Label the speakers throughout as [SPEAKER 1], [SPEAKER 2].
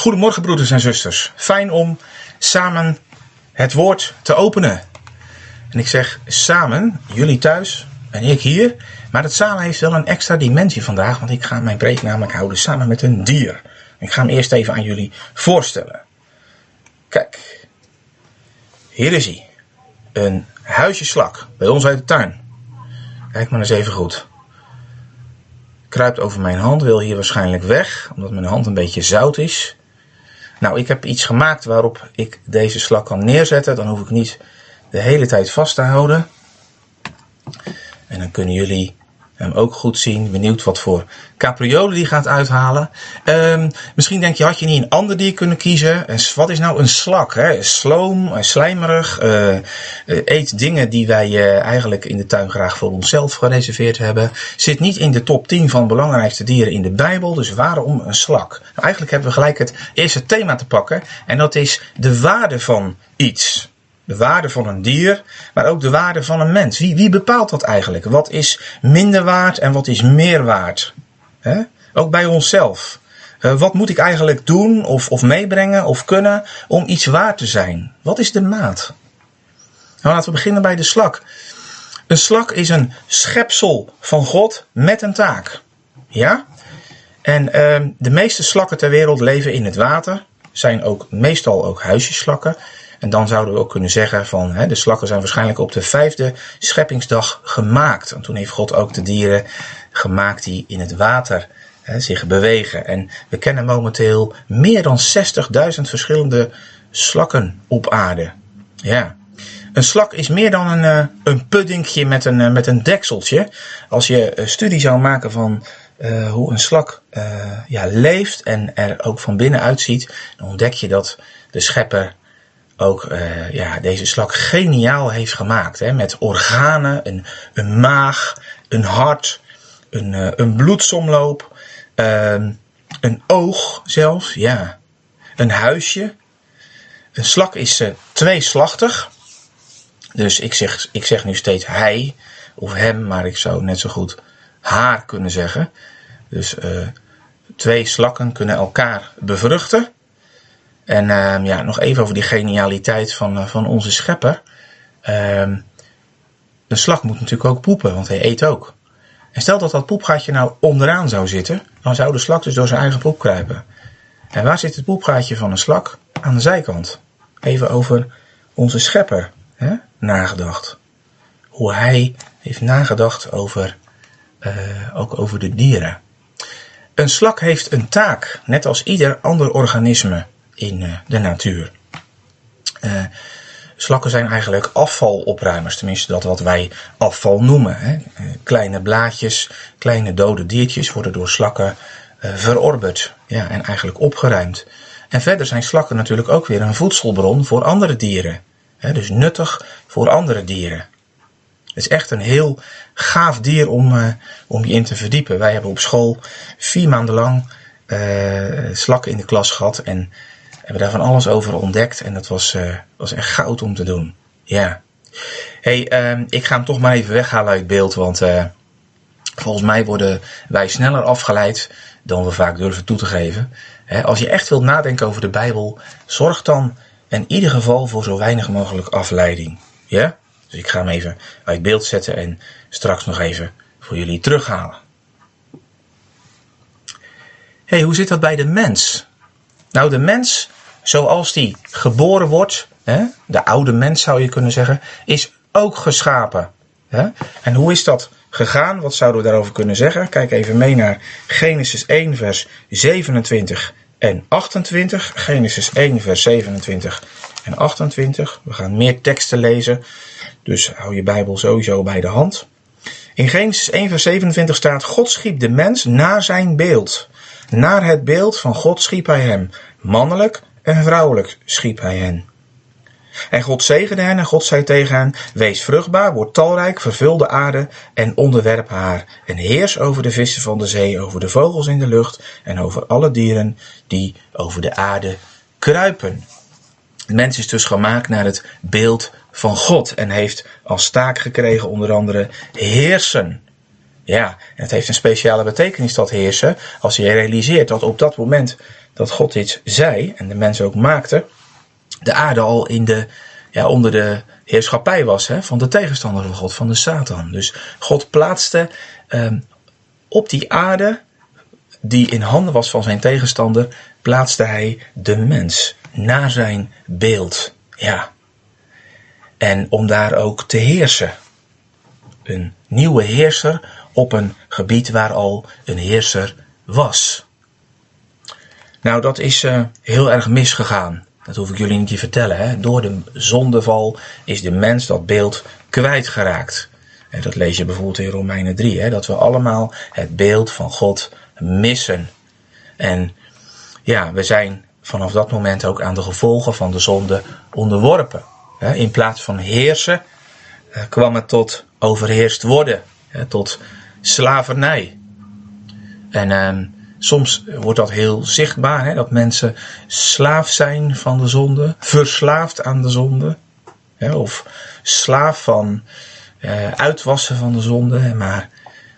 [SPEAKER 1] Goedemorgen broeders en zusters. Fijn om samen het woord te openen. En ik zeg samen, jullie thuis en ik hier. Maar het samen heeft wel een extra dimensie vandaag, want ik ga mijn preek namelijk houden samen met een dier. Ik ga hem eerst even aan jullie voorstellen. Kijk, hier is hij. Een huisjeslak bij ons uit de tuin. Kijk maar eens even goed kruipt over mijn hand, wil hier waarschijnlijk weg, omdat mijn hand een beetje zout is. Nou, ik heb iets gemaakt waarop ik deze slak kan neerzetten. Dan hoef ik niet de hele tijd vast te houden. En dan kunnen jullie hem ook goed zien. Benieuwd wat voor capriolen die gaat uithalen. Um, misschien denk je, had je niet een ander dier kunnen kiezen? En wat is nou een slak? Hè? Sloom, slijmerig, uh, eet dingen die wij uh, eigenlijk in de tuin graag voor onszelf gereserveerd hebben. Zit niet in de top 10 van belangrijkste dieren in de Bijbel. Dus waarom een slak? Nou, eigenlijk hebben we gelijk het eerste thema te pakken. En dat is de waarde van iets. De waarde van een dier, maar ook de waarde van een mens. Wie, wie bepaalt dat eigenlijk? Wat is minder waard en wat is meer waard? Ook bij onszelf. Uh, wat moet ik eigenlijk doen of, of meebrengen of kunnen om iets waard te zijn? Wat is de maat? Nou, laten we beginnen bij de slak. Een slak is een schepsel van God met een taak. Ja? En uh, de meeste slakken ter wereld leven in het water. Zijn ook meestal ook huisjeslakken. En dan zouden we ook kunnen zeggen van hè, de slakken zijn waarschijnlijk op de vijfde scheppingsdag gemaakt. En toen heeft God ook de dieren gemaakt die in het water hè, zich bewegen. En we kennen momenteel meer dan 60.000 verschillende slakken op aarde. Ja. Een slak is meer dan een, eh, een puddingje met een, eh, met een dekseltje. Als je studie zou maken van uh, hoe een slak ja, leeft en er ook van binnen uitziet, dan ontdek je dat de schepper ook uh, ja, deze slak geniaal heeft gemaakt. Hè? Met organen, een, een maag, een hart, een, uh, een bloedsomloop, uh, een oog zelfs, ja. Een huisje. Een slak is uh, tweeslachtig. Dus ik zeg, ik zeg nu steeds hij of hem, maar ik zou net zo goed haar kunnen zeggen. Dus twee slakken kunnen elkaar bevruchten. En uh, ja, nog even over die genialiteit van, uh, van onze schepper. Een slak moet natuurlijk ook poepen, want hij eet ook. En stel dat dat poepgaatje nou onderaan zou zitten, dan zou de slak dus door zijn eigen poep kruipen. En waar zit het poepgaatje van een slak? Aan de zijkant. Even over onze schepper hè, nagedacht. Hoe hij heeft nagedacht over, uh, ook over de dieren. Een slak heeft een taak, net als ieder ander organisme in uh, de natuur. Uh, slakken zijn eigenlijk afvalopruimers, tenminste dat wat wij afval noemen. Hè. Uh, kleine blaadjes, kleine dode diertjes worden door slakken verorberd ja, en eigenlijk opgeruimd. En verder zijn slakken natuurlijk ook weer een voedselbron voor andere dieren. Hè, dus nuttig voor andere dieren. Het is echt een heel gaaf dier om, om je in te verdiepen. Wij hebben op school vier maanden lang slakken in de klas gehad en hebben daar van alles over ontdekt en dat was, uh, was echt goud om te doen. Ja. hey, uh, ik ga hem toch maar even weghalen uit beeld, want uh, volgens mij worden wij sneller afgeleid dan we vaak durven toe te geven. Als je echt wilt nadenken over de Bijbel, zorg dan in ieder geval voor zo weinig mogelijk afleiding. Ja? Dus ik ga hem even uit beeld zetten en straks nog even voor jullie terughalen. hey, hoe zit dat bij de mens? Nou, de mens zoals die geboren wordt, hè, de oude mens zou je kunnen zeggen, is ook geschapen. Hè? En hoe is dat gegaan? Wat zouden we daarover kunnen zeggen? Kijk even mee naar Genesis 1, vers 27 en 28. Genesis 1, vers 27 en 28. We gaan meer teksten lezen, dus hou je Bijbel sowieso bij de hand. In Genesis 1, vers 27 staat: God schiep de mens naar zijn beeld. Naar het beeld van God schiep hij hem. Mannelijk en vrouwelijk schiep hij hen. En God zegende hen en God zei tegen hen, wees vruchtbaar, word talrijk, vervul de aarde en onderwerp haar. En heers over de vissen van de zee, over de vogels in de lucht en over alle dieren die over de aarde kruipen. De mens is dus gemaakt naar het beeld van God en heeft als taak gekregen onder andere heersen. Ja, het heeft een speciale betekenis dat heersen als je realiseert dat op dat moment dat God dit zei en de mensen ook maakte, de aarde al in de, ja, onder de heerschappij was hè, van de tegenstander van God, van de Satan. Dus God plaatste ehm, op die aarde, die in handen was van zijn tegenstander, plaatste hij de mens naar zijn beeld. Ja. En om daar ook te heersen. Een nieuwe heerser op een gebied waar al een heerser was. Nou, dat is uh, heel erg misgegaan. Dat hoef ik jullie niet te vertellen. Hè? Door de zondeval is de mens dat beeld kwijtgeraakt. En dat lees je bijvoorbeeld in Romeinen 3. Hè? Dat we allemaal het beeld van God missen. En ja, we zijn vanaf dat moment ook aan de gevolgen van de zonde onderworpen. In plaats van heersen eh, kwam het tot overheerst worden, tot slavernij. En ehm, soms wordt dat heel zichtbaar, hè, dat mensen slaaf zijn van de zonde, verslaafd aan de zonde, of slaaf van uh, uitwassen van de zonde. Maar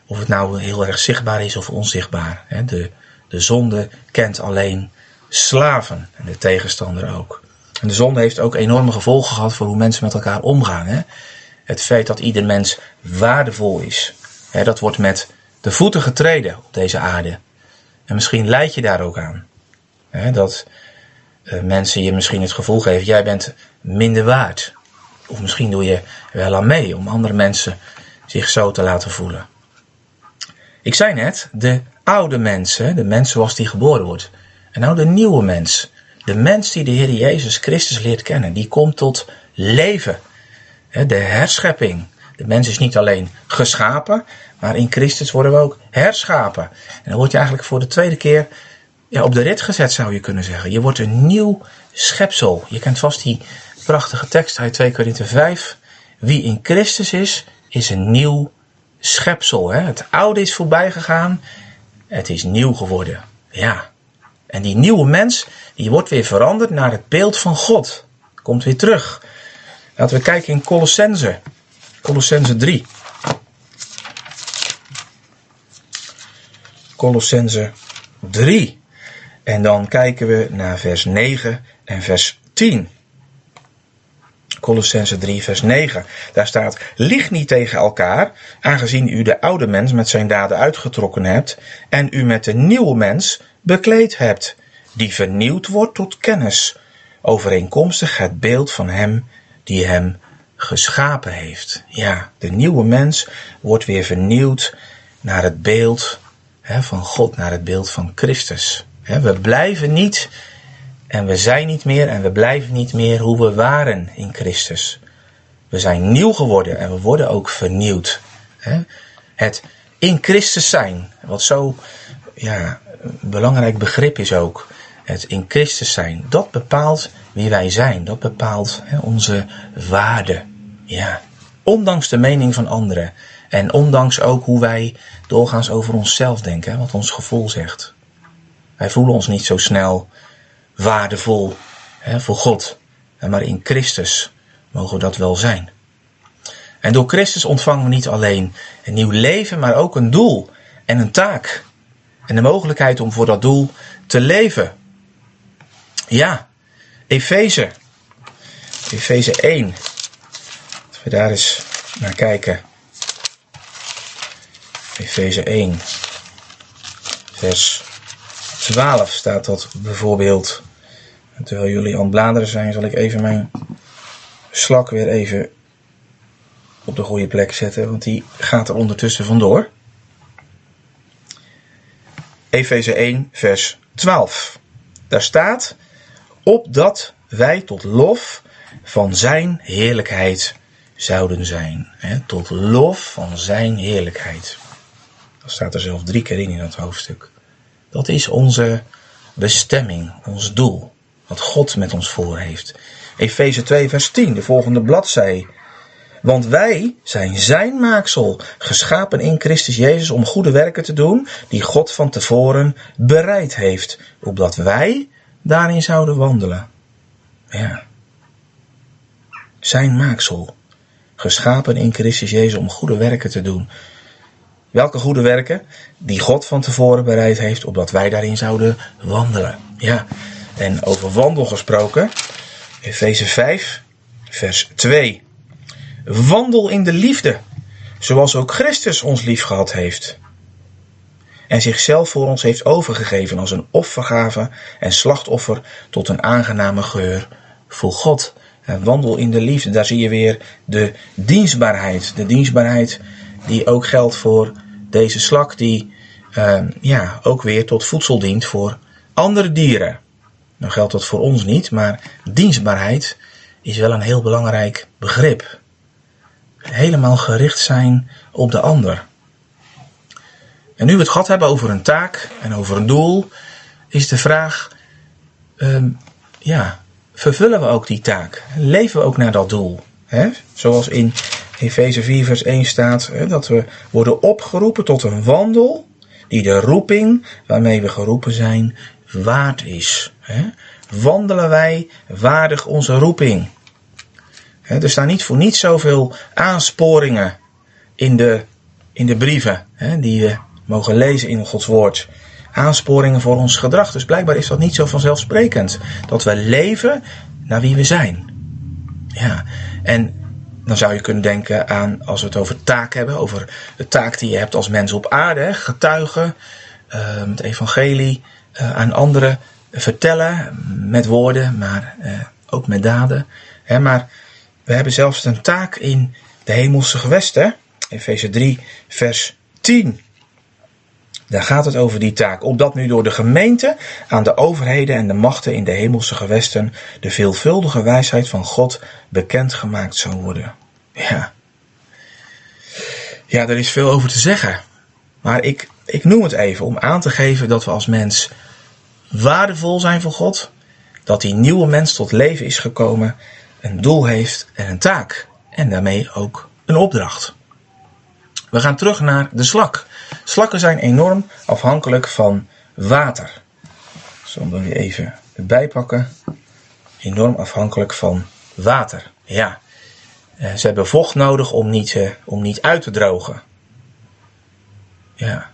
[SPEAKER 1] of het nou heel erg zichtbaar is of onzichtbaar, hè, de, de zonde kent alleen slaven en de tegenstander ook. En de zonde heeft ook enorme gevolgen gehad voor hoe mensen met elkaar omgaan. Hè? Het feit dat ieder mens waardevol is, hè, dat wordt met de voeten getreden op deze aarde. En misschien leid je daar ook aan. Dat uh, mensen je misschien het gevoel geven, jij bent minder waard. Of misschien doe je wel aan mee om andere mensen zich zo te laten voelen. Ik zei net, de oude mensen, de mens zoals die geboren wordt. En nou de nieuwe mens. De mens die de Heer Jezus Christus leert kennen, die komt tot leven. De herschepping. De mens is niet alleen geschapen, maar in Christus worden we ook herschapen. En dan word je eigenlijk voor de tweede keer ja, op de rit gezet, zou je kunnen zeggen. Je wordt een nieuw schepsel. Je kent vast die prachtige tekst uit 2 Korinthe 5. Wie in Christus is, is een nieuw schepsel. Hè? Het oude is voorbij gegaan, het is nieuw geworden. Ja. En die nieuwe mens, die wordt weer veranderd naar het beeld van God. Komt weer terug. Laten we kijken in Colossense. Colossense 3. Colossense 3. En dan kijken we naar vers 9 en vers 10. Colossense 3, vers 9. Daar staat: Lig niet tegen elkaar, aangezien u de oude mens met zijn daden uitgetrokken hebt en u met de nieuwe mens bekleed hebt, die vernieuwd wordt tot kennis, overeenkomstig het beeld van hem die hem geschapen heeft. Ja, de nieuwe mens wordt weer vernieuwd naar het beeld van God, naar het beeld van Christus. we blijven niet en we zijn niet meer en we blijven niet meer hoe we waren in Christus. We zijn nieuw geworden en we worden ook vernieuwd. Het in Christus zijn, wat zo ja, een belangrijk begrip is ook. Het in Christus zijn, dat bepaalt wie wij zijn. Dat bepaalt onze waarde. Ja. Ondanks de mening van anderen. En ondanks ook hoe wij doorgaans over onszelf denken, wat ons gevoel zegt. Wij voelen ons niet zo snel waardevol hè, voor God. Maar in Christus mogen we dat wel zijn. En door Christus ontvangen we niet alleen een nieuw leven, maar ook een doel en een taak. En de mogelijkheid om voor dat doel te leven. Ja, Efeze. Efeze 1. Als we daar eens naar kijken. Efeze 1. Vers 12 staat dat bijvoorbeeld. Terwijl jullie aan het bladeren zijn, zal ik even mijn slak weer even op de goede plek zetten, want die gaat er ondertussen vandoor. Efeze 1, vers 12. Daar staat: Opdat wij tot lof van zijn heerlijkheid zouden zijn. tot lof van zijn heerlijkheid. Dat staat er zelf drie keer in in dat hoofdstuk. Dat is onze bestemming, ons doel. Wat God met ons voor heeft. Efeze 2, vers 10, de volgende bladzij. Want wij zijn zijn maaksel, geschapen in Christus Jezus om goede werken te doen, die God van tevoren bereid heeft, opdat wij daarin zouden wandelen. Ja. Zijn maaksel, geschapen in Christus Jezus om goede werken te doen. Welke goede werken? Die God van tevoren bereid heeft, opdat wij daarin zouden wandelen. Ja, en over wandel gesproken, Efeze 5, vers 2. Wandel in de liefde, zoals ook Christus ons lief gehad heeft. En zichzelf voor ons heeft overgegeven als een offergave en slachtoffer tot een aangename geur voor God. En wandel in de liefde, daar zie je weer de dienstbaarheid. De dienstbaarheid die ook geldt voor deze slak, die uh, ja, ook weer tot voedsel dient voor andere dieren. Nou geldt dat voor ons niet, maar dienstbaarheid is wel een heel belangrijk begrip. Helemaal gericht zijn op de ander. En nu we het gehad hebben over een taak en over een doel, is de vraag: um, ja, vervullen we ook die taak? Leven we ook naar dat doel? He? Zoals in Efeze 4, vers 1 staat: dat we worden opgeroepen tot een wandel die de roeping waarmee we geroepen zijn waard is. Wandelen wij waardig onze roeping? er staan niet voor niet zoveel aansporingen in de, in de brieven die we mogen lezen in Gods woord. Aansporingen voor ons gedrag. Dus blijkbaar is dat niet zo vanzelfsprekend. Dat we leven naar wie we zijn. Ja, en dan zou je kunnen denken aan, als we het over taak hebben, over de taak die je hebt als mens op aarde, getuigen, uh, het evangelie uh, aan anderen vertellen met woorden, maar uh, ook met daden. Hè, maar we hebben zelfs een taak in de hemelse gewesten, Efeze 3, vers 10. Daar gaat het over die taak. Opdat nu door de gemeente aan de overheden en de machten in de hemelse gewesten de veelvuldige wijsheid van God bekendgemaakt zou worden. Ja. Ja, er is veel over te zeggen. Maar ik, ik noem het even om aan te geven dat we als mens waardevol zijn voor God. Dat die nieuwe mens tot leven is gekomen, een doel heeft en een taak. En daarmee ook een opdracht. We gaan terug naar de slak. Slakken zijn enorm afhankelijk van water. Zo we weer even erbij pakken. Enorm afhankelijk van water. Ja, eh, ze hebben vocht nodig om niet, eh, om niet uit te drogen. Ja,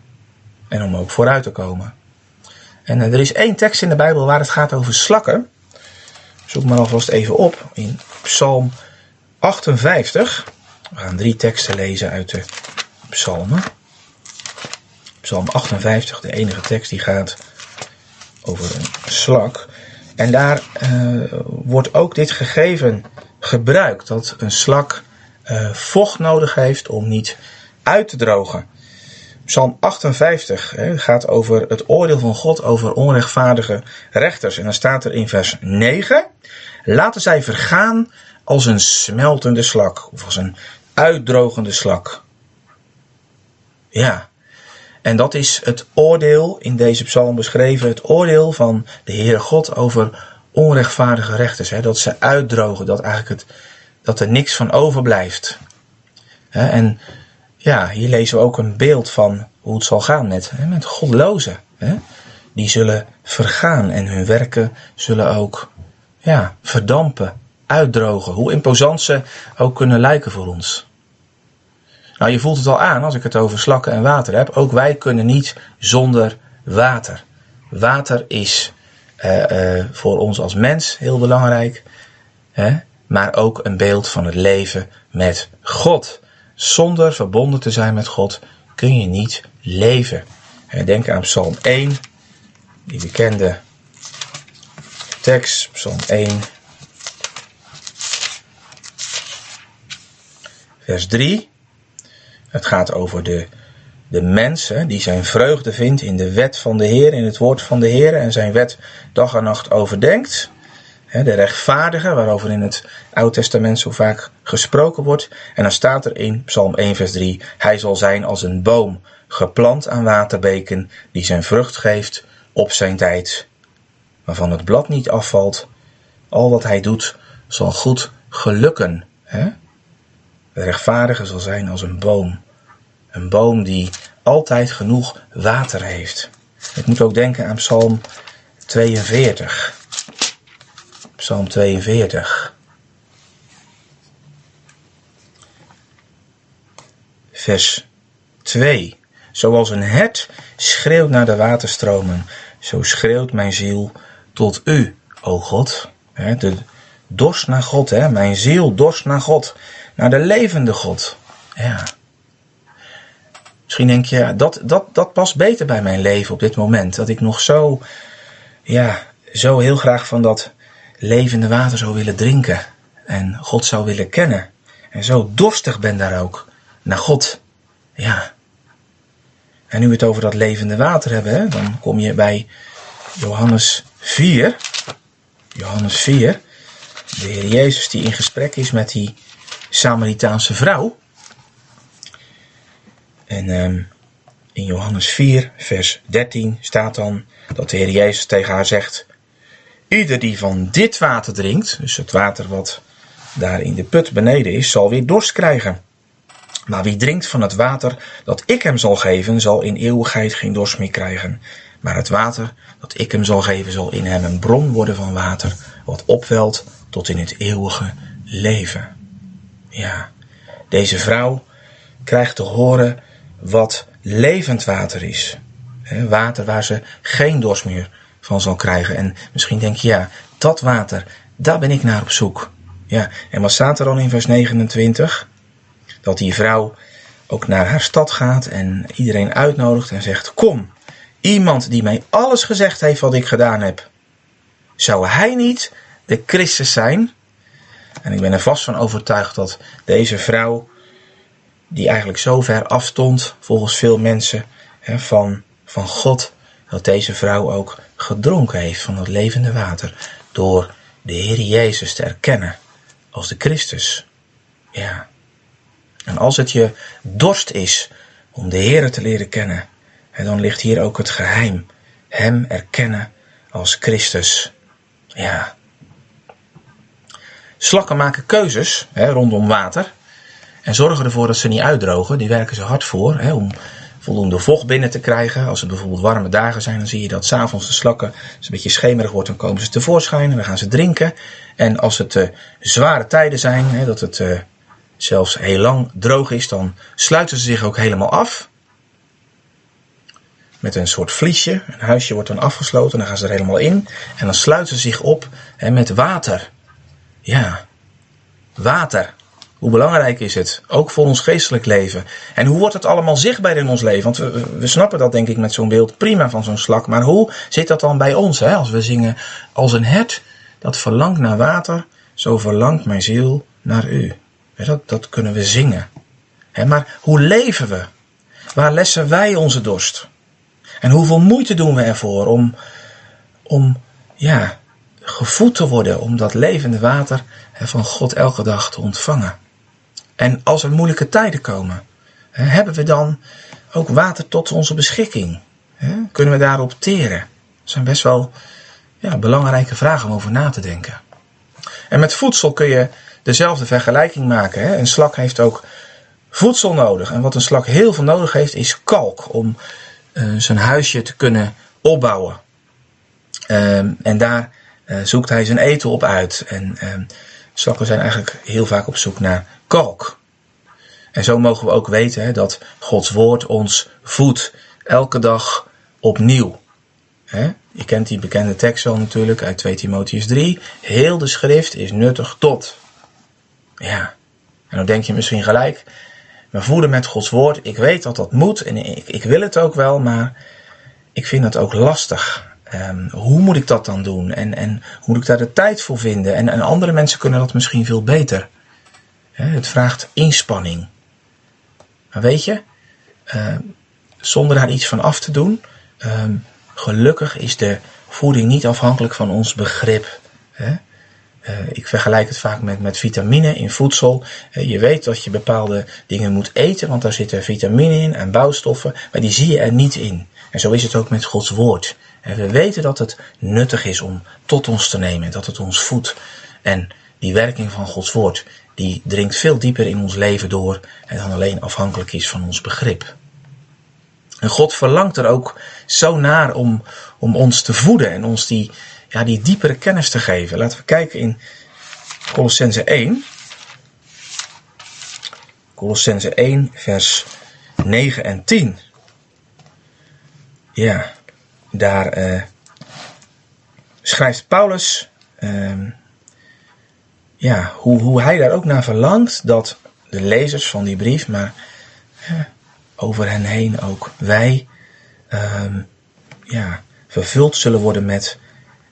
[SPEAKER 1] en om ook vooruit te komen. En eh, er is één tekst in de Bijbel waar het gaat over slakken. Zoek maar alvast even op in Psalm 58. We gaan drie teksten lezen uit de psalmen. Psalm 58, de enige tekst die gaat over een slak. En daar uh, wordt ook dit gegeven gebruikt, dat een slak uh, vocht nodig heeft om niet uit te drogen. Psalm 58 hè, gaat over het oordeel van God over onrechtvaardige rechters. En dan staat er in vers 9: Laten zij vergaan als een smeltende slak, of als een uitdrogende slak. Ja, en dat is het oordeel in deze psalm beschreven, het oordeel van de Heere God over onrechtvaardige rechters. Hè, dat ze uitdrogen, dat, eigenlijk het, dat er niks van overblijft. Hè, en ja, hier lezen we ook een beeld van hoe het zal gaan met, hè, met godlozen. Hè. Die zullen vergaan en hun werken zullen ook ja, verdampen, uitdrogen. Hoe imposant ze ook kunnen lijken voor ons. Nou, je voelt het al aan als ik het over slakken en water heb. Ook wij kunnen niet zonder water. Water is uh, uh, voor ons als mens heel belangrijk. Hè? Maar ook een beeld van het leven met God. Zonder verbonden te zijn met God kun je niet leven. Denk aan Psalm 1, die bekende tekst, Psalm 1, vers 3. Het gaat over de, de mens die zijn vreugde vindt in de wet van de Heer, in het woord van de Heer en zijn wet dag en nacht overdenkt. De rechtvaardige, waarover in het Oude Testament zo vaak gesproken wordt. En dan staat er in Psalm 1, vers 3: Hij zal zijn als een boom, geplant aan waterbeken, die zijn vrucht geeft op zijn tijd, waarvan het blad niet afvalt. Al wat hij doet zal goed gelukken. De rechtvaardige zal zijn als een boom. Een boom die altijd genoeg water heeft. Ik moet ook denken aan Psalm 42. Psalm 42. Vers 2. Zoals een hert schreeuwt naar de waterstromen, zo schreeuwt mijn ziel tot u, o God. De dorst naar God, hè? mijn ziel dorst naar God, naar de levende God. Ja. Misschien denk je, dat, dat, dat past beter bij mijn leven op dit moment. Dat ik nog zo, ja, zo heel graag van dat levende water zou willen drinken. En God zou willen kennen. En zo dorstig ben daar ook naar God. Ja. En nu we het over dat levende water hebben, dan kom je bij Johannes 4. Johannes 4. De Heer Jezus die in gesprek is met die Samaritaanse vrouw. En um, in Johannes 4, vers 13 staat dan dat de Heer Jezus tegen haar zegt: Ieder die van dit water drinkt, dus het water wat daar in de put beneden is, zal weer dorst krijgen. Maar wie drinkt van het water dat ik hem zal geven, zal in eeuwigheid geen dorst meer krijgen. Maar het water dat ik hem zal geven, zal in hem een bron worden van water, wat opwelt tot in het eeuwige leven. Ja, deze vrouw krijgt te horen wat levend water is. Water waar ze geen dorst meer van zal krijgen. En misschien denk je, ja, dat water, daar ben ik naar op zoek. Ja, en wat staat er dan in vers 29? Dat die vrouw ook naar haar stad gaat en iedereen uitnodigt en zegt: Kom, iemand die mij alles gezegd heeft wat ik gedaan heb. Zou hij niet de Christus zijn? En ik ben er vast van overtuigd dat deze vrouw, die eigenlijk zo ver afstond, volgens veel mensen, hè, van, van God, dat deze vrouw ook gedronken heeft van het levende water. Door de Heer Jezus te erkennen als de Christus. Ja. En als het je dorst is om de Heer te leren kennen, dan ligt hier ook het geheim. Hem erkennen als Christus. Ja. Slakken maken keuzes hè, rondom water. En zorgen ervoor dat ze niet uitdrogen. Die werken ze hard voor hè, om voldoende vocht binnen te krijgen. Als het bijvoorbeeld warme dagen zijn, dan zie je dat s'avonds de slakken, als een beetje schemerig wordt, dan komen ze tevoorschijn en dan gaan ze drinken. En als het uh, zware tijden zijn, hè, dat het uh, zelfs heel lang droog is, dan sluiten ze zich ook helemaal af. Met een soort vliesje. Een huisje wordt dan afgesloten, dan gaan ze er helemaal in. En dan sluiten ze zich op hè, met water. Ja, water. Hoe belangrijk is het? Ook voor ons geestelijk leven. En hoe wordt het allemaal zichtbaar in ons leven? Want we, we snappen dat denk ik met zo'n beeld prima van zo'n slak. Maar hoe zit dat dan bij ons? Hè? Als we zingen als een hert dat verlangt naar water, zo verlangt mijn ziel naar u. Dat, dat kunnen we zingen. Maar hoe leven we? Waar lessen wij onze dorst? En hoeveel moeite doen we ervoor om, om ja, gevoed te worden, om dat levende water van God elke dag te ontvangen? En als er moeilijke tijden komen, hebben we dan ook water tot onze beschikking? Kunnen we daarop teren? Dat zijn best wel ja, belangrijke vragen om over na te denken. En met voedsel kun je dezelfde vergelijking maken. Een slak heeft ook voedsel nodig. En wat een slak heel veel nodig heeft, is kalk om uh, zijn huisje te kunnen opbouwen. Um, en daar zoekt hij zijn eten op uit. En um, slakken zijn eigenlijk heel vaak op zoek naar kalk. En zo mogen we ook weten hè, dat Gods woord ons voedt elke dag opnieuw. Hè? Je kent die bekende tekst al natuurlijk uit 2 Timotheus 3. Heel de schrift is nuttig tot. Ja, en dan denk je misschien gelijk. We voeden met Gods woord. Ik weet dat dat moet en ik, ik wil het ook wel, maar ik vind het ook lastig. Um, hoe moet ik dat dan doen? En, en hoe moet ik daar de tijd voor vinden? En, andere mensen kunnen dat misschien veel beter. het vraagt inspanning. Maar weet je, uh, zonder daar iets van af te doen, um, gelukkig is de voeding niet afhankelijk van ons begrip. Uh, ik vergelijk het vaak met, met vitamine in voedsel. Uh, je weet dat je bepaalde dingen moet eten, want daar zitten vitamine in en bouwstoffen, maar die zie je er niet in. En zo is het ook met Gods woord. En we weten dat het nuttig is om tot ons te nemen, dat het ons voedt. En die werking van Gods woord, die dringt veel dieper in ons leven door en dan alleen afhankelijk is van ons begrip. En God verlangt er ook zo naar om, om ons te voeden en ons die, ja, die diepere kennis te geven. Laten we kijken in Colossense 1. Colossense 1, vers 9 en 10. ja, daar eh, schrijft Paulus ehm, ja, hoe, hoe hij daar ook naar verlangt dat de lezers van die brief, maar over hen heen ook wij, ehm, ja, vervuld zullen worden met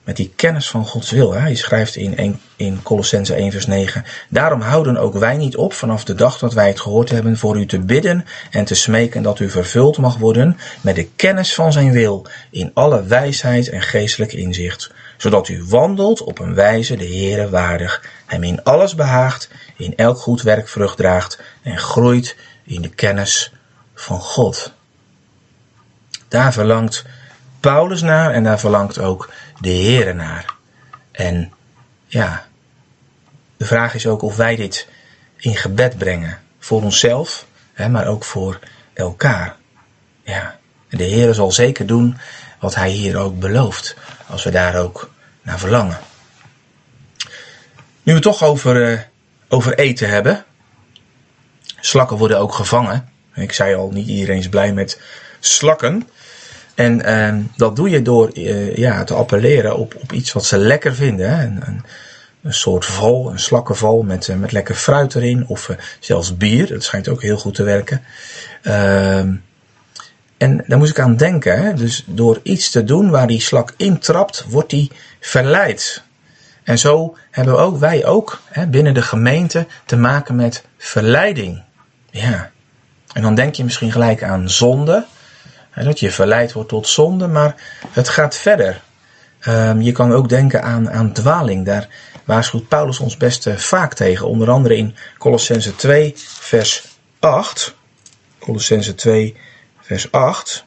[SPEAKER 1] met die kennis van Gods wil. Hij schrijft in, 1, in Colossense 1 vers 9. Daarom houden ook wij niet op vanaf de dag dat wij het gehoord hebben voor u te bidden en te smeken dat u vervuld mag worden met de kennis van zijn wil in alle wijsheid en geestelijk inzicht. Zodat u wandelt op een wijze de Heere waardig, hem in alles behaagt, in elk goed werk vrucht draagt en groeit in de kennis van God. Daar verlangt Paulus naar en daar verlangt ook de Heer naar. En ja, de vraag is ook of wij dit in gebed brengen. Voor onszelf, hè, maar ook voor elkaar. Ja, de Heer zal zeker doen wat Hij hier ook belooft. Als we daar ook naar verlangen. Nu we het toch over, uh, over eten hebben. Slakken worden ook gevangen. Ik zei al, niet iedereen is blij met slakken. En uh, dat doe je door uh, ja, te appelleren op, op iets wat ze lekker vinden. Hè? Een, een, soort val, een slakkenval met, uh, met lekker fruit erin. Of uh, zelfs bier, dat schijnt ook heel goed te werken. Ehm, en daar moest ik aan denken. Hè? Dus door iets te doen waar die slak intrapt, wordt die verleid. En zo hebben we ook, wij ook hè, binnen de gemeente te maken met verleiding. Ja. En dan denk je misschien gelijk aan zonde dat je verleid wordt tot zonde, maar het gaat verder. Um, je kan ook denken aan, aan dwaling. Daar waarschuwt Paulus ons best vaak tegen. Onder andere in Colossense 2, vers 8. Colossense 2, vers 8.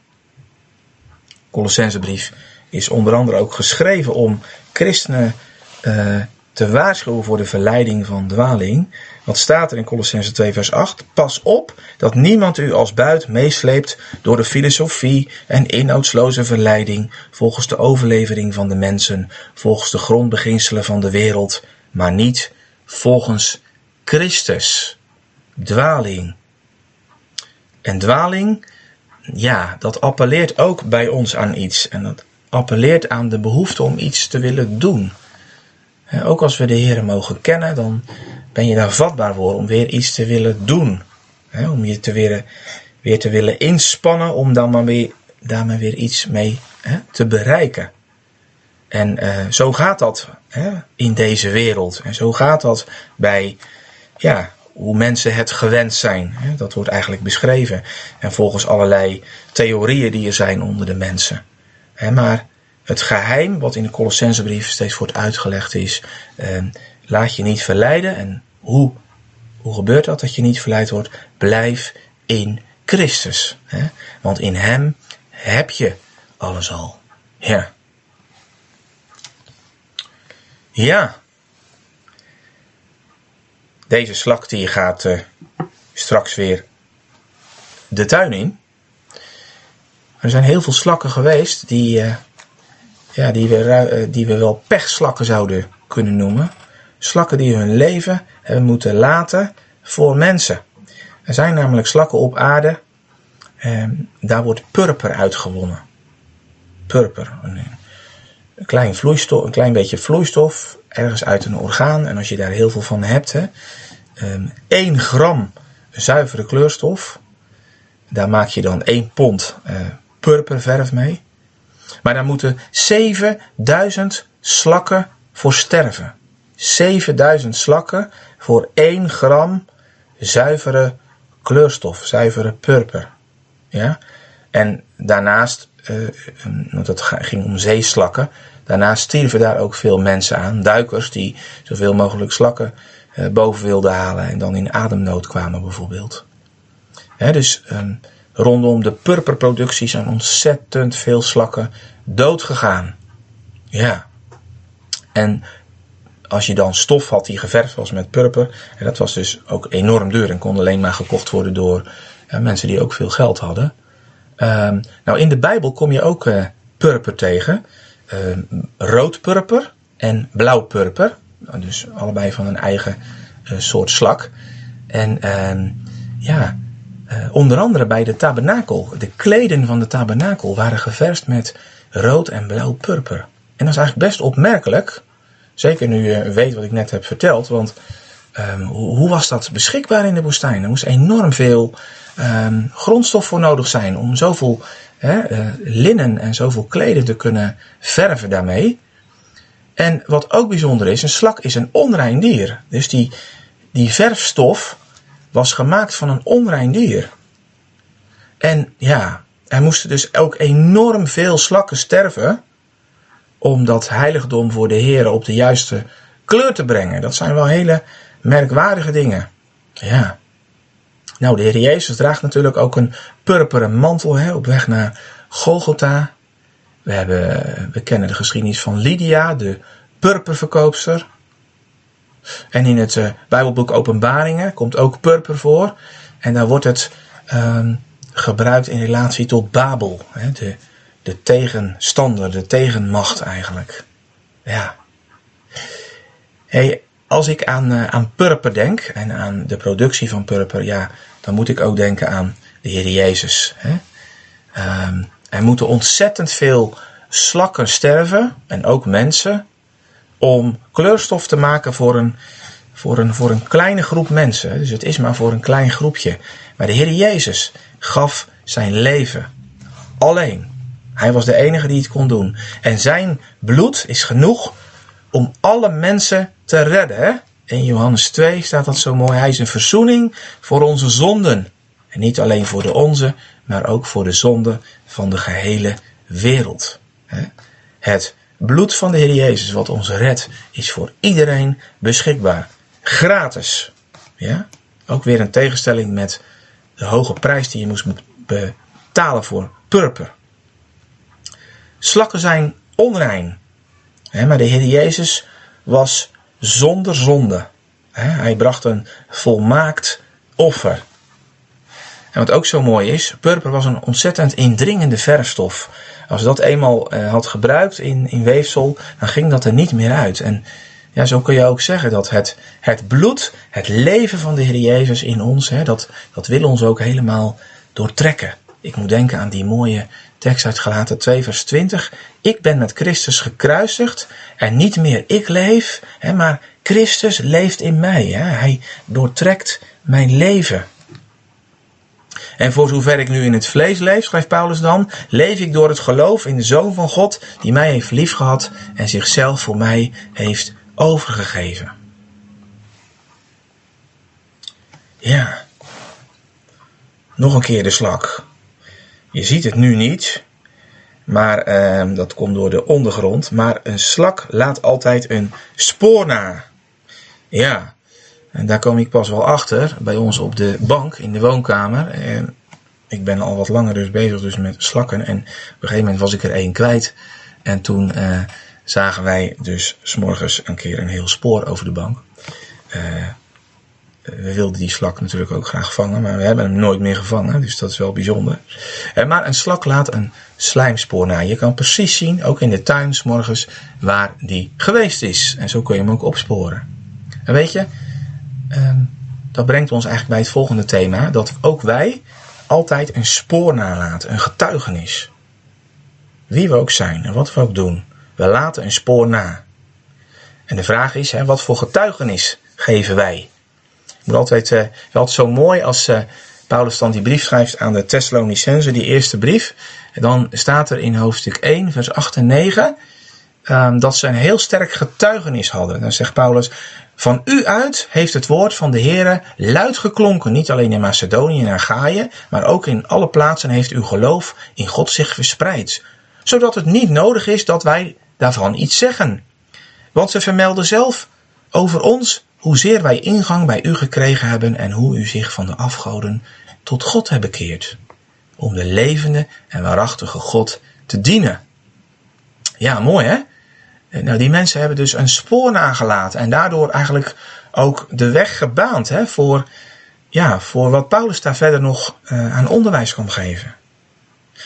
[SPEAKER 1] Colossensebrief is onder andere ook geschreven om christenen uh, te waarschuwen voor de verleiding van dwaling. Wat staat er in Colossense 2 vers 8? Pas op dat niemand u als buit meesleept door de filosofie en inhoudsloze verleiding volgens de overlevering van de mensen, volgens de grondbeginselen van de wereld, maar niet volgens Christus. Dwaling. En dwaling, ja, dat appelleert ook bij ons aan iets. En dat appelleert aan de behoefte om iets te willen doen. Ook als we de Heer mogen kennen, dan ben je daar vatbaar voor om weer iets te willen doen. Om je te weer, weer te willen inspannen om dan maar weer, daar maar weer iets mee te bereiken. En uh, zo gaat dat in deze wereld. En zo gaat dat bij ja, hoe mensen het gewend zijn. Dat wordt eigenlijk beschreven. En volgens allerlei theorieën die er zijn onder de mensen. Maar het geheim wat in de Colossensebrief steeds wordt uitgelegd is, eh, laat je niet verleiden. En hoe, hoe gebeurt dat dat je niet verleid wordt? Blijf in Christus. Hè? Want in Hem heb je alles al. Ja. Ja. Deze slak die gaat uh, straks weer de tuin in. Er zijn heel veel slakken geweest die, uh, ja, die, we, uh, die we wel pechslakken zouden kunnen noemen. Slakken die hun leven hebben moeten laten voor mensen. Er zijn namelijk slakken op aarde. Ehm, daar wordt purper uitgewonnen. Purper. Een, klein vloeistof, een klein beetje vloeistof. Ergens uit een orgaan. En als je daar heel veel van hebt. Hè, um, 1 gram zuivere kleurstof. Daar maak je dan 1 pond uh, purperverf mee. Maar daar moeten 7000 slakken voor sterven. 7000 slakken voor 1 gram zuivere kleurstof, zuivere purper. Ja? En daarnaast, uh, want het ging om zeeslakken, daarnaast stierven daar ook veel mensen aan. Duikers die zoveel mogelijk slakken uh, boven wilden halen en dan in ademnood kwamen bijvoorbeeld. dus um, rondom de purperproductie zijn ontzettend veel slakken doodgegaan. Ja. En als je dan stof had die geverfd was met purper, en dat was dus ook enorm duur en kon alleen maar gekocht worden door mensen die ook veel geld hadden. Um, nou, in de Bijbel kom je ook uh, purper tegen. Uh, rood purper en blauw purper. Dus allebei van een eigen uh, soort slak. En ja, onder andere bij de tabernakel. De kleden van de tabernakel waren geverst met rood en blauw purper. En dat is eigenlijk best opmerkelijk. Zeker nu je weet wat ik net heb verteld. Want um, hoe, was dat beschikbaar in de woestijn? Er moest enorm veel um, grondstof voor nodig zijn om zoveel uh, linnen en zoveel kleden te kunnen verven daarmee. En wat ook bijzonder is, een slak is een onrein dier. Dus die, die verfstof was gemaakt van een onrein dier. En ja, er moesten dus ook enorm veel slakken sterven om dat heiligdom voor de Heer op de juiste kleur te brengen. Dat zijn wel hele merkwaardige dingen. Ja. Nou, de Heer Jezus draagt natuurlijk ook een purperen mantel hè, op weg naar Golgotha. We, hebben, we kennen de geschiedenis van Lydia, de purperverkoopster. En in het uh, Bijbelboek Openbaringen komt ook purper voor. En daar wordt het uh, gebruikt in relatie tot Babel. Hè, de, de tegenstander, de tegenmacht eigenlijk. Ja. Hey, als ik aan, uh, aan purper denk en aan de productie van purper, ja, dan moet ik ook denken aan de Heer Jezus. Hè? Um, er moeten ontzettend veel slakken sterven en ook mensen om kleurstof te maken voor een, voor een, voor een kleine groep mensen. Dus het is maar voor een klein groepje. Maar de Heer Jezus gaf zijn leven alleen. Hij was de enige die het kon doen. En zijn bloed is genoeg om alle mensen te redden. In Johannes 2 staat dat zo mooi. Hij is een verzoening voor onze zonden. En niet alleen voor de onze, maar ook voor de zonden van de gehele wereld. Het bloed van de Heer Jezus, wat ons redt, is voor iedereen beschikbaar. Gratis. Ja? Ook weer een tegenstelling met de hoge prijs die je moest betalen voor purper. Slakken zijn onrein. Maar de Heer Jezus was zonder zonde. Hij bracht een volmaakt offer. En wat ook zo mooi is, purper was een ontzettend indringende verfstof. Als dat eenmaal eh, had gebruikt in, in weefsel, dan ging dat er niet meer uit. En ja, zo kun je ook zeggen dat het, het bloed, het leven van de Heer Jezus in ons, hè, dat, dat wil ons ook helemaal doortrekken. Ik moet denken aan die mooie tekst uit Galaten 2 vers 20. Ik ben met Christus gekruisigd en niet meer ik leef, hè, maar Christus leeft in mij. Hè. Hij doortrekt mijn leven. En voor zover ik nu in het vlees leef, schrijft Paulus dan, leef ik door het geloof in de Zoon van God, die mij heeft liefgehad en zichzelf voor mij heeft overgegeven. Ja. Nog een keer de slak. Je ziet het nu niet, maar eh, dat komt door de ondergrond. Maar een slak laat altijd een spoor na. Ja, en daar kom ik pas wel achter bij ons op de bank in de woonkamer. En ik ben al wat langer dus bezig dus met slakken. En op een gegeven moment was ik er één kwijt. En toen uh, zagen wij dus s'morgens een keer een heel spoor over de bank. Uh, we wilden die slak natuurlijk ook graag vangen, maar we hebben hem nooit meer gevangen, dus dat is wel bijzonder. Uh, maar een slak laat een slijmspoor na. Je kan precies zien, ook in de tuin s'morgens, waar die geweest is. En zo kun je hem ook opsporen. En weet je, um, dat brengt ons eigenlijk bij het volgende thema. Dat ook wij altijd een spoor nalaten, een getuigenis. Wie we ook zijn en wat we ook doen. We laten een spoor na. En de vraag is, hè, wat voor getuigenis geven wij? Ik moet altijd, uh, altijd zo mooi als uh, Paulus dan die brief schrijft aan de Thessalonicenzen, die eerste brief. Dan staat er in hoofdstuk 1, vers 8 en 9, um, dat ze een heel sterk getuigenis hadden. Dan zegt Paulus, van u uit heeft het woord van de Heere luid geklonken, niet alleen in Macedonië en Achaïe, maar ook in alle plaatsen heeft uw geloof in God zich verspreid, zodat het niet nodig is dat wij daarvan iets zeggen. Want ze vermelden zelf over ons hoezeer wij ingang bij u gekregen hebben en hoe u zich van de afgoden tot God hebt bekeerd, om de levende en waarachtige God te dienen. Ja, mooi hè? Nou, die mensen hebben dus een spoor nagelaten en daardoor eigenlijk ook de weg gebaand hè, voor, ja, voor wat Paulus daar verder nog uh, aan onderwijs kan geven.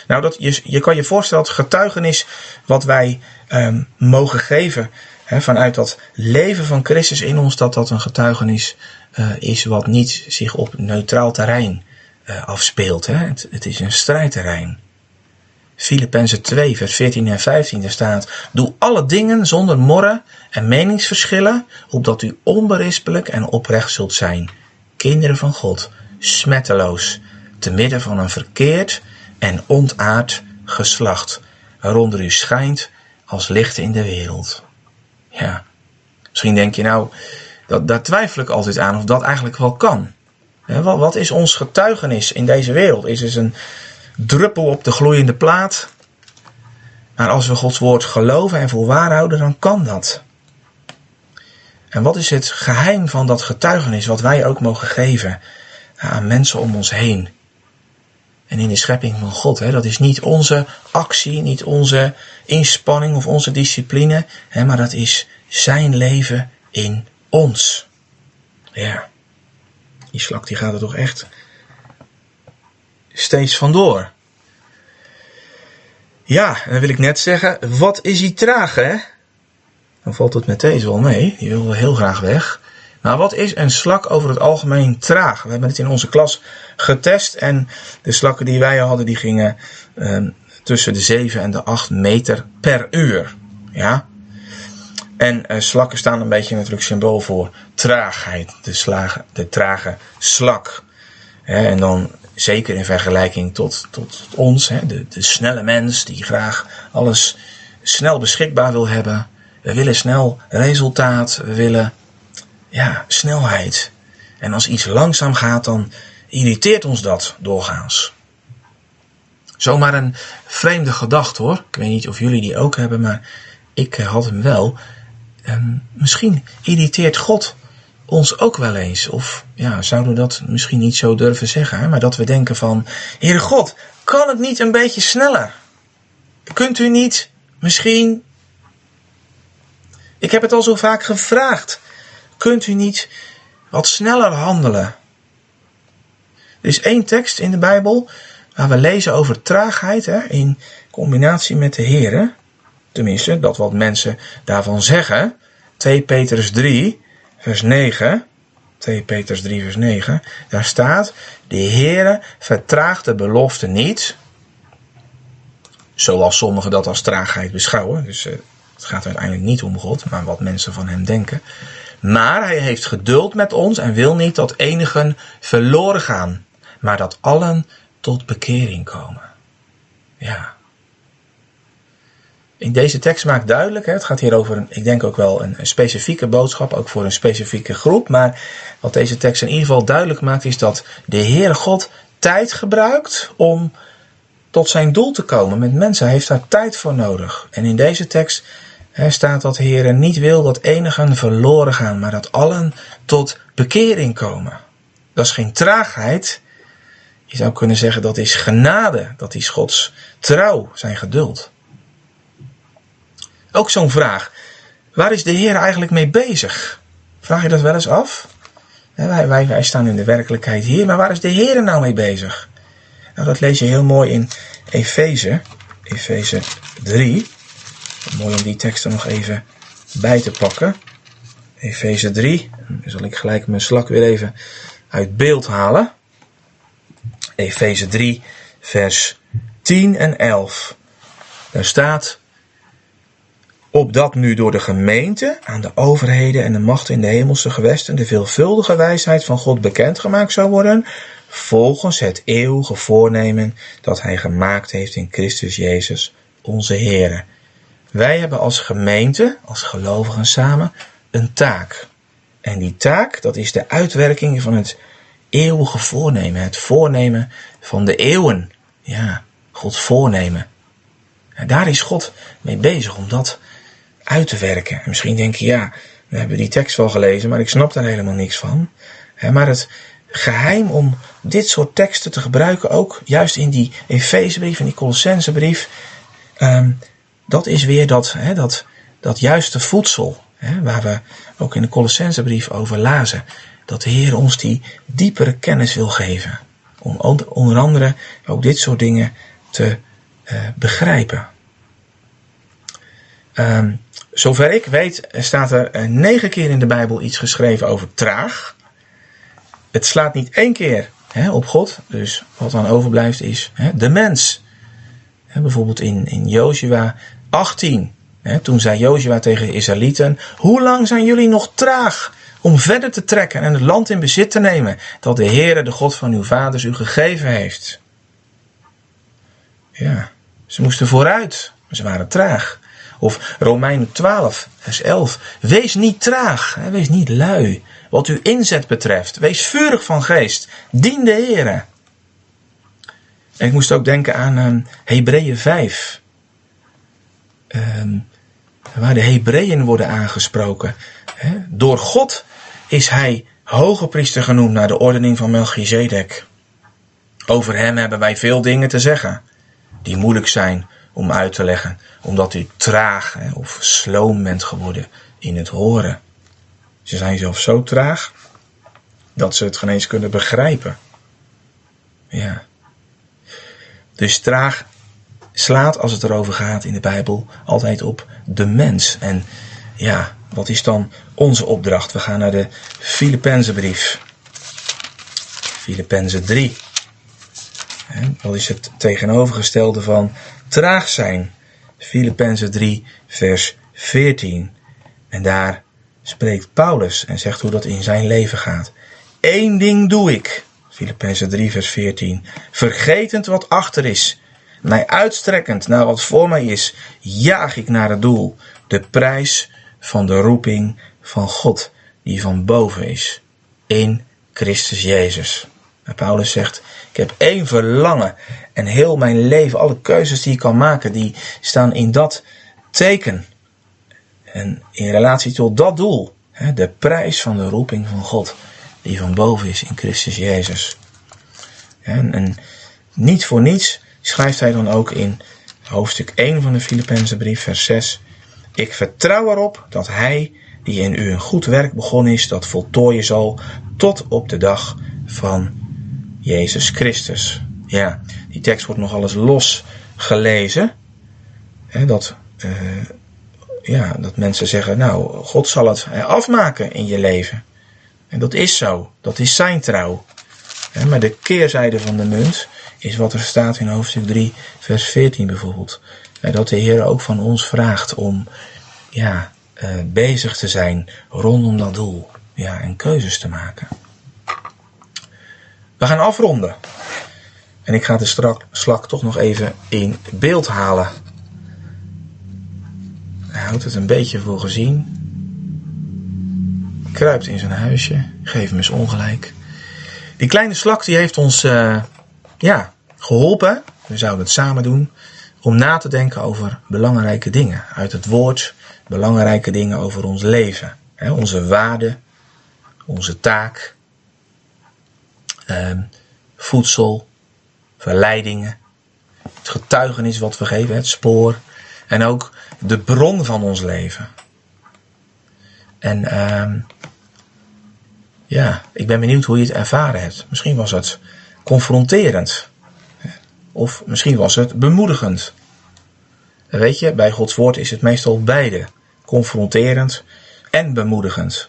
[SPEAKER 1] Nou, dat, je, je kan je voorstellen dat getuigenis wat wij um, mogen geven hè, vanuit dat leven van Christus in ons, dat dat een getuigenis uh, is wat niet zich op neutraal terrein afspeelt. Hè? Het, het, is een strijdterrein. Filippenzen 2, vers 14 en 15, daar staat: Doe alle dingen zonder morren en meningsverschillen, opdat u onberispelijk en oprecht zult zijn. Kinderen van God, smetteloos, te midden van een verkeerd en ontaard geslacht, waaronder u schijnt als licht in de wereld. Ja, misschien denk je nou, dat, daar twijfel ik altijd aan of dat eigenlijk wel kan. Wat, wat is ons getuigenis in deze wereld? Is het een druppel op de gloeiende plaat? Maar als we Gods woord geloven en voor waar houden, dan kan dat. En wat is het geheim van dat getuigenis wat wij ook mogen geven aan mensen om ons heen? En in de schepping van God, hè, dat is niet onze actie, niet onze inspanning of onze discipline, hè, maar dat is zijn leven in ons. Ja, die slak die gaat er toch echt steeds vandoor. Ja, dan wil ik net zeggen, wat is die traag hè? Dan valt het met deze wel mee, die wil heel graag weg. Maar wat is een slak over het algemeen traag? We hebben het in onze klas getest en de slakken die wij hadden, die gingen ehm, tussen de 7 en de 8 meter per uur. Ja? En uh, slakken staan een beetje natuurlijk symbool voor traagheid. De, slagen, de trage slak. en dan zeker in vergelijking tot, tot, ons, de, de snelle mens die graag alles snel beschikbaar wil hebben. We willen snel resultaat, we willen ja, snelheid. En als iets langzaam gaat, dan irriteert ons dat doorgaans. Zomaar een vreemde gedachte hoor. Ik weet niet of jullie die ook hebben, maar ik eh, had hem wel. Um, misschien irriteert God ons ook wel eens. Of ja, zouden we dat misschien niet zo durven zeggen. Maar dat we denken van, Heere God, kan het niet een beetje sneller? Kunt u niet misschien... Ik heb het al zo vaak gevraagd. Kunt u niet wat sneller handelen? Er is één tekst in de Bijbel waar we lezen over traagheid hè, in combinatie met de Heere. Tenminste, dat wat mensen daarvan zeggen. 2 Petrus 3, vers 9. 2 Petrus 3, vers 9. Daar staat: De Heere vertraagt de belofte niet. Zoals sommigen dat als traagheid beschouwen. Dus uh, het gaat uiteindelijk niet om God, maar wat mensen van hem denken. Maar hij heeft geduld met ons en wil niet dat enigen verloren gaan, maar dat allen tot bekering komen. Ja. In deze tekst maakt duidelijk, het gaat hier over, een, ik denk ook wel een, specifieke boodschap, ook voor een specifieke groep. Maar wat deze tekst in ieder geval duidelijk maakt, is dat de Heere God tijd gebruikt om tot zijn doel te komen met mensen. Hij heeft daar tijd voor nodig. En in deze tekst staat dat de Heere niet wil dat enigen verloren gaan, maar dat allen tot bekering komen. Dat is geen traagheid. Je zou kunnen zeggen dat is genade, dat is Gods trouw, zijn geduld. Ook zo'n vraag. Waar is de Heer eigenlijk mee bezig? Vraag je dat wel eens af? Wij, wij, wij staan in de werkelijkheid hier, maar waar is de Heer nou mee bezig? Nou, dat lees je heel mooi in Efeze, Efeze 3. Mooi om die tekst er nog even bij te pakken. Efeze 3. Dan zal ik gelijk mijn slak weer even uit beeld halen. Efeze 3, vers 10 en 11. Daar staat: opdat nu door de gemeente aan de overheden en de machten in de hemelse gewesten de veelvuldige wijsheid van God bekendgemaakt zou worden, volgens het eeuwige voornemen dat Hij gemaakt heeft in Christus Jezus, onze Heer. Wij hebben als gemeente, als gelovigen samen, een taak. En die taak, dat is de uitwerking van het eeuwige voornemen, het voornemen van de eeuwen. Ja, Gods voornemen. En daar is God mee bezig om dat uit te werken. En misschien denk je, ja, we hebben die tekst wel gelezen, maar ik snap daar helemaal niks van. Maar het geheim om dit soort teksten te gebruiken, ook juist in die Efezebrief en die Colossensebrief, um, dat is weer dat, dat, dat juiste voedsel, waar we ook in de Colossensebrief over lazen. Dat de Heer ons die diepere kennis wil geven. Om onder andere ook dit soort dingen te uh, begrijpen. Um, Zover ik weet staat er eh, negen keer in de Bijbel iets geschreven over traag. Het slaat niet één keer hè, op God. Dus wat dan overblijft is hè, de mens. Hè, bijvoorbeeld in, in Joshua 18. Hè, toen zei Joshua tegen de Israëlieten: Hoe lang zijn jullie nog traag om verder te trekken en het land in bezit te nemen dat de Heere, de God van uw vaders, u gegeven heeft? Ja, ze moesten vooruit, maar ze waren traag. Of Romeinen 12, vers 11. Wees niet traag, wees niet lui. Wat uw inzet betreft, wees vurig van geest. Dien de Heer. En ik moest ook denken aan um, Hebreeën 5. Um, waar de Hebreeën worden aangesproken. Door God is hij hoge priester genoemd naar de ordening van Melchizedek. Over hem hebben wij veel dingen te zeggen, die moeilijk zijn om uit te leggen, omdat u traag hè, of sloom bent geworden in het horen. Ze zijn zelfs zo traag dat ze het geen eens kunnen begrijpen. Ja. Dus traag slaat, als het erover gaat in de Bijbel, altijd op de mens. En ja, wat is dan onze opdracht? We gaan naar de Filippenzenbrief. Filippenzen 3. Dat is het tegenovergestelde van traag zijn. Filippenzen 3, vers 14. En daar spreekt Paulus en zegt hoe dat in zijn leven gaat. Eén ding doe ik. Filippenzen 3, vers 14. Vergetend wat achter is. Mij uitstrekkend naar wat voor mij is, jaag ik naar het doel. De prijs van de roeping van God, die van boven is. In Christus Jezus. Paulus zegt, ik heb één verlangen. En heel mijn leven, alle keuzes die ik kan maken, die staan in dat teken. En in relatie tot dat doel, de prijs van de roeping van God, die van boven is in Christus Jezus. En, en niet voor niets schrijft hij dan ook in hoofdstuk 1 van de Filippense brief, vers 6. Ik vertrouw erop dat hij, die in u een goed werk begonnen is, dat voltooien zal tot op de dag van Jezus Christus. Ja, die tekst wordt nogal eens los gelezen. Hè, dat, uh, ja, dat mensen zeggen, nou, God zal het afmaken in je leven. En dat is zo. Dat is zijn trouw. Maar de keerzijde van de munt is wat er staat in hoofdstuk 3, vers 14 bijvoorbeeld. Dat de Heer ook van ons vraagt om ja, uh, bezig te zijn rondom dat doel. Ja, en keuzes te maken. We gaan afronden. En ik ga de strak, slak toch nog even in beeld halen. Hij houdt het een beetje voor gezien. Kruipt in zijn huisje. Geef hem eens ongelijk. Die kleine slak die heeft ons uh, ja, geholpen. We zouden het samen doen. Om na te denken over belangrijke dingen uit het woord. Belangrijke dingen over ons leven. Onze waarden. Onze taak. Uh, voedsel. Verleidingen. Het getuigenis wat we geven. Het spoor. En ook de bron van ons leven. En uh, ja, ik ben benieuwd hoe je het ervaren hebt. Misschien was het confronterend. Of misschien was het bemoedigend. weet je, bij Gods woord is het meestal beide. Confronterend en bemoedigend.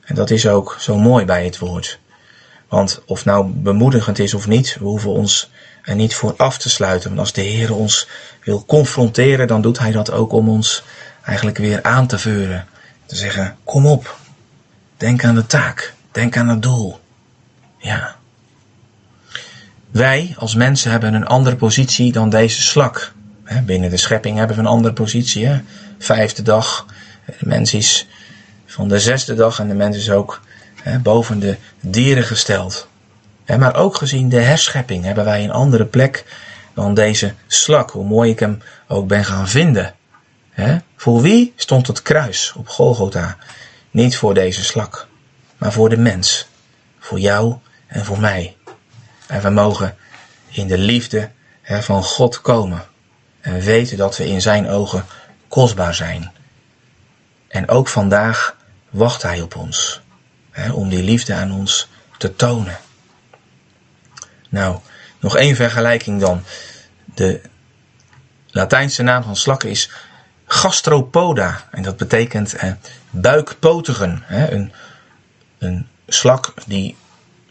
[SPEAKER 1] En dat is ook zo mooi bij het woord. Want of nou bemoedigend is of niet, we hoeven ons er niet voor af te sluiten. Want als de Heer ons wil confronteren, dan doet Hij dat ook om ons eigenlijk weer aan te vuren. Te zeggen, kom op, denk aan de taak, denk aan het doel. Ja. Wij als mensen hebben een andere positie dan deze slak. Binnen de schepping hebben we een andere positie. Hè? Vijfde dag. De mens is van de zesde dag en de mens is ook hè, boven de dieren gesteld. Maar ook gezien de herschepping hebben wij een andere plek dan deze slak. Hoe mooi ik hem ook ben gaan vinden. Voor wie stond het kruis op Golgotha? Niet voor deze slak, maar voor de mens. Voor jou en voor mij. En we mogen in de liefde van God komen. En weten dat we in zijn ogen kostbaar zijn. En ook vandaag wacht hij op ons. Om die liefde aan ons te tonen. Nou, nog één vergelijking dan. De Latijnse naam van slakken is gastropoda. En dat betekent eh, buikpotigen. Hè? Een, een slak die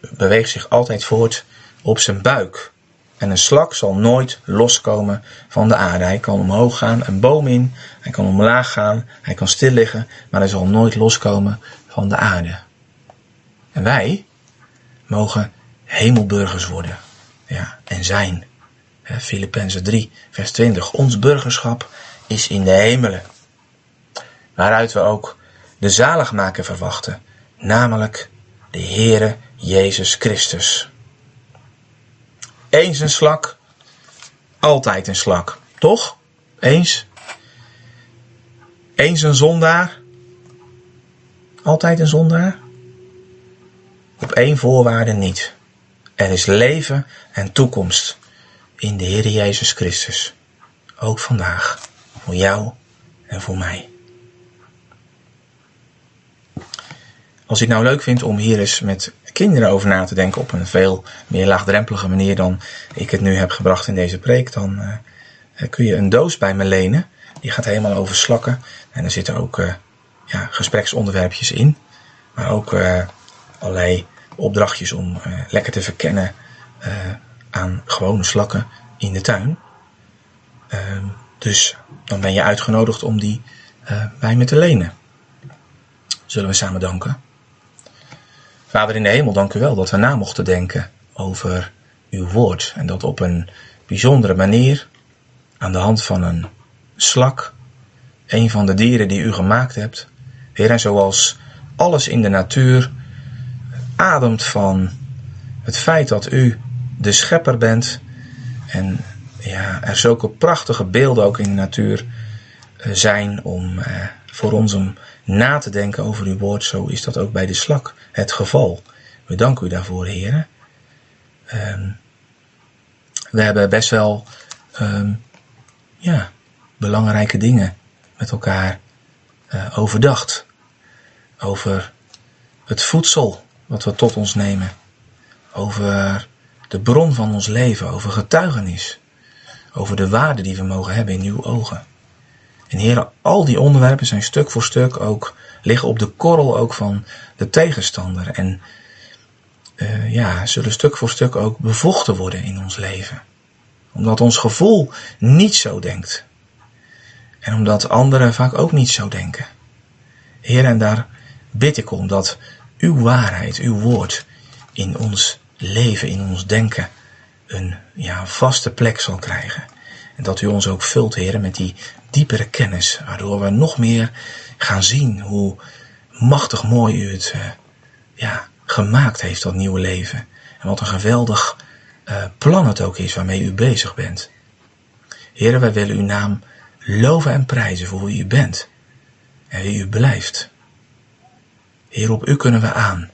[SPEAKER 1] beweegt zich altijd voort op zijn buik. En een slak zal nooit loskomen van de aarde. Hij kan omhoog gaan, een boom in, hij kan omlaag gaan, hij kan stil liggen, maar hij zal nooit loskomen van de aarde. En wij mogen hemelburgers worden. Ja, en zijn. Filippenzen 3, vers 20. Ons burgerschap is in de hemelen. Waaruit we ook de zaligmaker verwachten, namelijk de Heere Jezus Christus. Eens een slak, altijd een slak. Toch? Eens? Eens een zondaar, altijd een zondaar? Op één voorwaarde niet. Er is leven en toekomst in de Heer Jezus Christus. Ook vandaag. Voor jou en voor mij. Als je het nou leuk vindt om hier eens met kinderen over na te denken op een veel meer laagdrempelige manier dan ik het nu heb gebracht in deze preek, dan uh, kun je een doos bij me lenen. Die gaat helemaal over slakken. En er zitten ook uh, ja, gespreksonderwerpjes in. Maar ook allerlei opdrachtjes om lekker te verkennen aan gewone slakken in de tuin. Ehm, dus dan ben je uitgenodigd om die bij me te lenen. Zullen we samen danken? Vader in de hemel, dank u wel dat we na mochten denken over uw woord. En dat op een bijzondere manier, aan de hand van een slak, een van de dieren die u gemaakt hebt. Heer, en zoals alles in de natuur ademt van het feit dat u de schepper bent. En ja, er zulke prachtige beelden ook in de natuur eh, zijn om eh, voor ons om na te denken over uw woord. Zo is dat ook bij de slak het geval. We danken u daarvoor, heren. Um, we hebben best wel um, ja, belangrijke dingen met elkaar uh, overdacht. Over het voedsel wat we tot ons nemen. Over de bron van ons leven. Over getuigenis. Over de waarde die we mogen hebben in uw ogen. En heren, al die onderwerpen zijn stuk voor stuk ook liggen op de korrel ook van de tegenstander. En uh, ja, zullen stuk voor stuk ook bevochten worden in ons leven. Omdat ons gevoel niet zo denkt. En omdat anderen vaak ook niet zo denken. Heer, en daar bid ik om dat uw waarheid, uw woord in ons leven, in ons denken, een ja, vaste plek zal krijgen. En dat u ons ook vult, Heer, met die diepere kennis, waardoor we nog meer gaan zien hoe machtig mooi u het uh, ja, gemaakt heeft, dat nieuwe leven. En wat een geweldig uh, plan het ook is waarmee u bezig bent. Heren, wij willen uw naam loven en prijzen voor wie u bent en wie u blijft. Heer, op u kunnen we aan.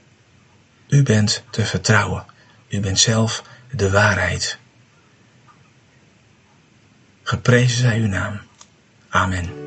[SPEAKER 1] U bent te vertrouwen. U bent zelf de waarheid. Geprezen zij uw naam. Amen.